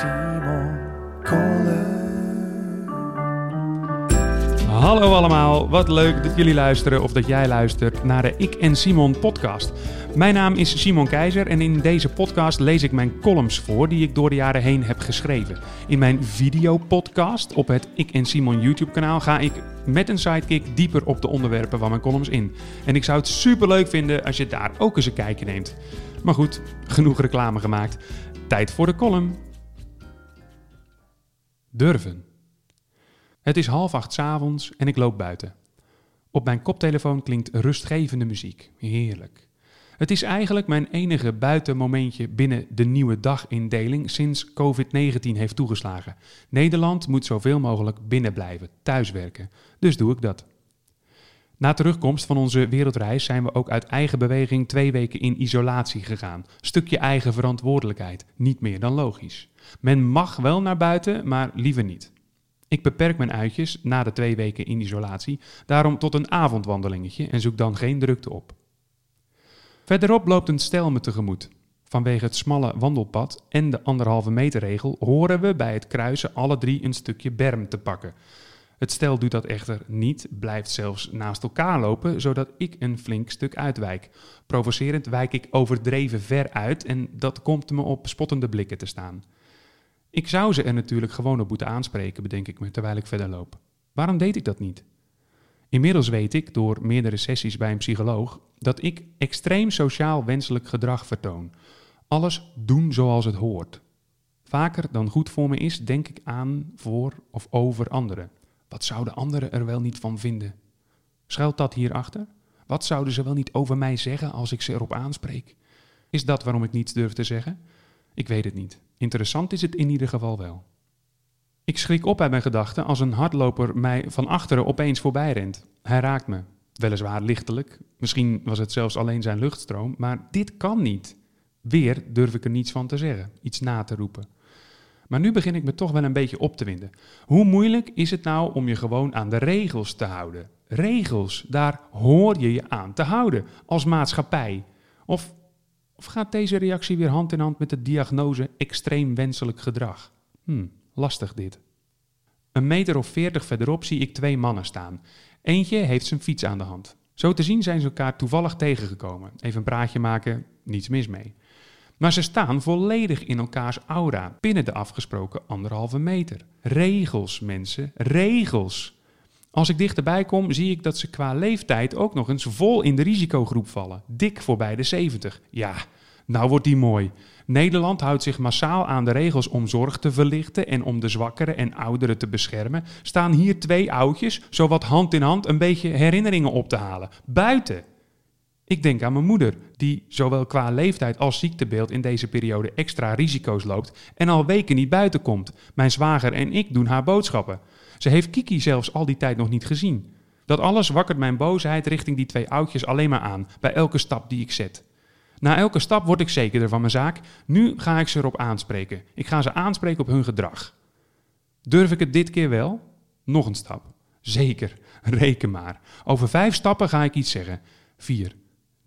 Simon Kolen. Hallo allemaal, wat leuk dat jullie luisteren of dat jij luistert naar de Ik en Simon podcast. Mijn naam is Simon Keizer en in deze podcast lees ik mijn columns voor die ik door de jaren heen heb geschreven. In mijn videopodcast op het Ik en Simon YouTube kanaal ga ik met een sidekick dieper op de onderwerpen van mijn columns in. En ik zou het super leuk vinden als je daar ook eens een kijkje neemt. Maar goed, genoeg reclame gemaakt. Tijd voor de column. Durven. Het is half acht avonds en ik loop buiten. Op mijn koptelefoon klinkt rustgevende muziek. Heerlijk. Het is eigenlijk mijn enige buitenmomentje binnen de nieuwe dagindeling sinds COVID-19 heeft toegeslagen. Nederland moet zoveel mogelijk binnen blijven, thuiswerken. Dus doe ik dat. Na terugkomst van onze wereldreis zijn we ook uit eigen beweging twee weken in isolatie gegaan. Stukje eigen verantwoordelijkheid, niet meer dan logisch. Men mag wel naar buiten, maar liever niet. Ik beperk mijn uitjes na de twee weken in isolatie daarom tot een avondwandelingetje en zoek dan geen drukte op. Verderop loopt een stel me tegemoet. Vanwege het smalle wandelpad en de anderhalve meter regel horen we bij het kruisen alle drie een stukje berm te pakken. Het stel doet dat echter niet, blijft zelfs naast elkaar lopen, zodat ik een flink stuk uitwijk. Provocerend wijk ik overdreven ver uit en dat komt me op spottende blikken te staan. Ik zou ze er natuurlijk gewoon op moeten aanspreken, bedenk ik me terwijl ik verder loop. Waarom deed ik dat niet? Inmiddels weet ik, door meerdere sessies bij een psycholoog, dat ik extreem sociaal wenselijk gedrag vertoon. Alles doen zoals het hoort. Vaker dan goed voor me is, denk ik aan voor of over anderen. Wat zouden anderen er wel niet van vinden? Schuilt dat hierachter? Wat zouden ze wel niet over mij zeggen als ik ze erop aanspreek? Is dat waarom ik niets durf te zeggen? Ik weet het niet. Interessant is het in ieder geval wel. Ik schrik op uit mijn gedachten als een hardloper mij van achteren opeens voorbij rent. Hij raakt me. Weliswaar lichtelijk, misschien was het zelfs alleen zijn luchtstroom, maar dit kan niet. Weer durf ik er niets van te zeggen, iets na te roepen. Maar nu begin ik me toch wel een beetje op te winden. Hoe moeilijk is het nou om je gewoon aan de regels te houden? Regels, daar hoor je je aan te houden als maatschappij. Of, of gaat deze reactie weer hand in hand met de diagnose extreem wenselijk gedrag? Hm, lastig dit. Een meter of veertig verderop zie ik twee mannen staan. Eentje heeft zijn fiets aan de hand. Zo te zien zijn ze elkaar toevallig tegengekomen. Even een praatje maken, niets mis mee. Maar ze staan volledig in elkaars aura, binnen de afgesproken anderhalve meter. Regels, mensen, regels. Als ik dichterbij kom, zie ik dat ze qua leeftijd ook nog eens vol in de risicogroep vallen. Dik voorbij de 70. Ja, nou wordt die mooi. Nederland houdt zich massaal aan de regels om zorg te verlichten en om de zwakkeren en ouderen te beschermen. Staan hier twee oudjes, zowat hand in hand, een beetje herinneringen op te halen. Buiten. Ik denk aan mijn moeder, die zowel qua leeftijd als ziektebeeld in deze periode extra risico's loopt en al weken niet buiten komt. Mijn zwager en ik doen haar boodschappen. Ze heeft Kiki zelfs al die tijd nog niet gezien. Dat alles wakkert mijn boosheid richting die twee oudjes alleen maar aan, bij elke stap die ik zet. Na elke stap word ik zekerder van mijn zaak. Nu ga ik ze erop aanspreken. Ik ga ze aanspreken op hun gedrag. Durf ik het dit keer wel? Nog een stap. Zeker, reken maar. Over vijf stappen ga ik iets zeggen. Vier,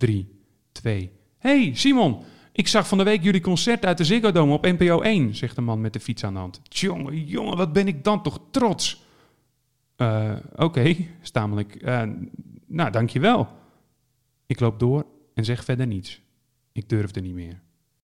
drie, twee. hey, Simon, ik zag van de week jullie concert uit de Ziggo Dome op NPO 1, zegt de man met de fiets aan de hand. Tjonge, jongen, wat ben ik dan toch trots. Eh, oké, stamel ik. Uh, nou, dankjewel. Ik loop door en zeg verder niets. Ik durfde niet meer.